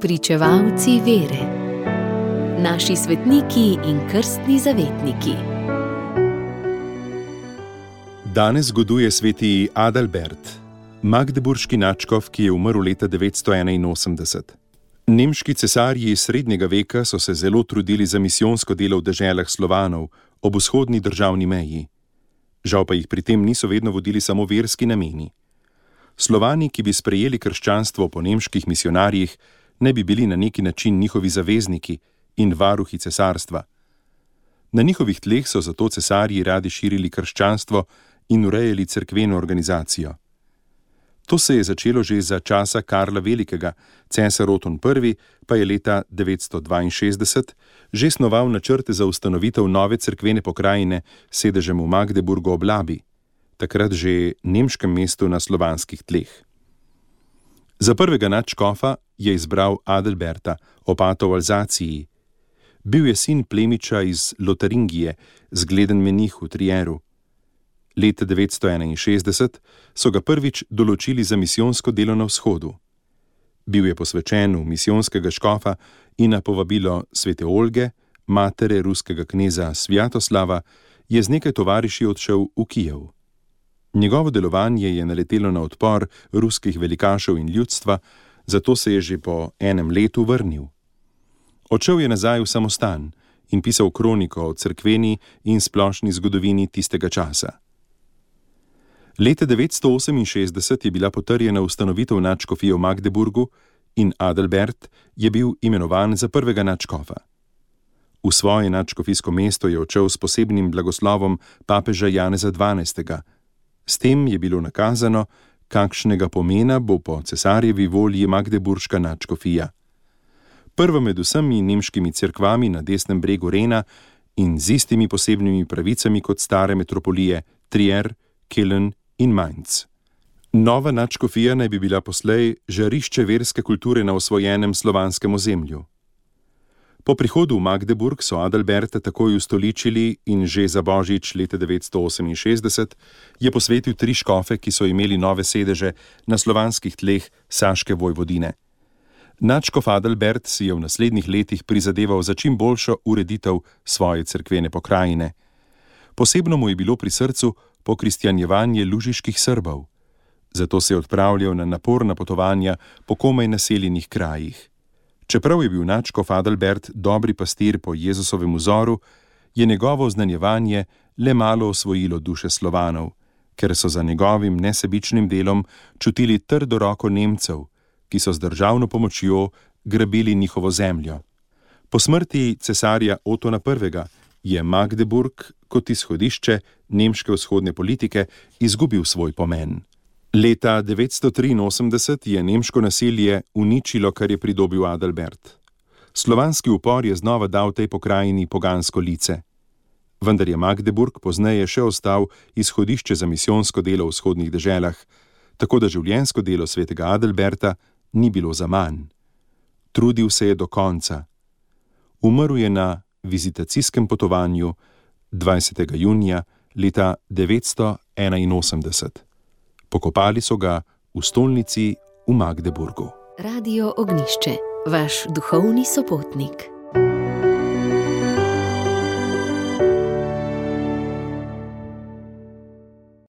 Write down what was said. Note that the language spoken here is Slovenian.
Pričevalci vere, naši svetniki in krstni zavetniki. Danes zgoduje sveti Adalbert, magdeburški načkov, ki je umrl leta 981. Nemški cesarji iz srednjega veka so se zelo trudili za misijonsko delo v deželah Slovanov ob vzhodni državni meji. Žal pa jih pri tem niso vedno vodili samo verski nameni. Slovani, ki bi sprejeli krščanstvo po nemških misionarjih, ne bi bili na neki način njihovi zavezniki in varuhi cesarstva. Na njihovih tleh so zato cesarji radi širili krščanstvo in urejali crkveno organizacijo. To se je začelo že za časa Karla Velikega, cesar Oton I. pa je leta 962 že snoval načrte za ustanovitev nove crkvene pokrajine s sedežem v Magdeburgu ob Labi takrat že nemškem mestu na slovanskih tleh. Za prvega nadškofa je izbral Adelberta, opata v Alzaciji. Bil je sin plemiča iz Lotaringije, zgleden menih v Trieru. Leta 961 so ga prvič določili za misijonsko delo na vzhodu. Bil je posvečen v misijonskega škofa in na povabilo svete Olge, matere ruskega kneza Svjatoslava, je z nekaj tovariši odšel v Kijev. Njegovo delovanje je naletelo na odpor ruskih velikašev in ljudstva, zato se je že po enem letu vrnil. Odšel je nazaj v samostan in pisal kroniko o crkveni in splošni zgodovini tistega časa. Leta 968 je bila potrjena ustanovitev načkofije v Magdeburgu in Adelbert je bil imenovan za prvega načkofa. V svoje načkofijsko mesto je odšel s posebnim blagoslovom papeža Janeza XII. S tem je bilo nakazano, kakšnega pomena bo po cesarjevi volji Magdeburška načkofija. Prva med vsemi nemškimi cerkvami na desnem bregu Rena in z istimi posebnimi pravicami kot stare metropolije Trier, Kelen in Mainz. Nova načkofija naj bi bila poslej žarišče verske kulture na osvojenem slovanskem ozemlju. Po prihodu v Magdeburg so Adalberta takoj ustoličili in že za božič leta 968 je posvetil tri škofe, ki so imeli nove sedeže na slovanskih tleh Saške vojvodine. Načkov Adalbert si je v naslednjih letih prizadeval za čim boljšo ureditev svoje cerkvene pokrajine. Posebno mu je bilo pri srcu pokristjanjevanje lužiških Srbov, zato se je odpravljal na naporna potovanja po komaj naseljenih krajih. Čeprav je bil načko Fadalbert dobri pastir po Jezusovem vzoru, je njegovo znanjevanje le malo osvojilo duše slovanov, ker so za njegovim nesebičnim delom čutili trdo roko Nemcev, ki so z državno pomočjo grabili njihovo zemljo. Po smrti cesarja Otona I. je Magdeburg kot izhodišče nemške vzhodne politike izgubil svoj pomen. Leta 983 je nemško naselje uničilo, kar je pridobil Adalbert. Slovanski upor je znova dal tej pokrajini pogansko lice. Vendar je Magdeburg pozneje še ostal izhodišče za misijonsko delo v vzhodnih deželah, tako da življenjsko delo svetega Adalberta ni bilo za manj. Trudil se je do konca. Umrl je na vizitacijskem potovanju 20. junija leta 981. Pokopali so ga v stolnici v Magdeburgu. Radio Ognišče, vaš duhovni sopotnik.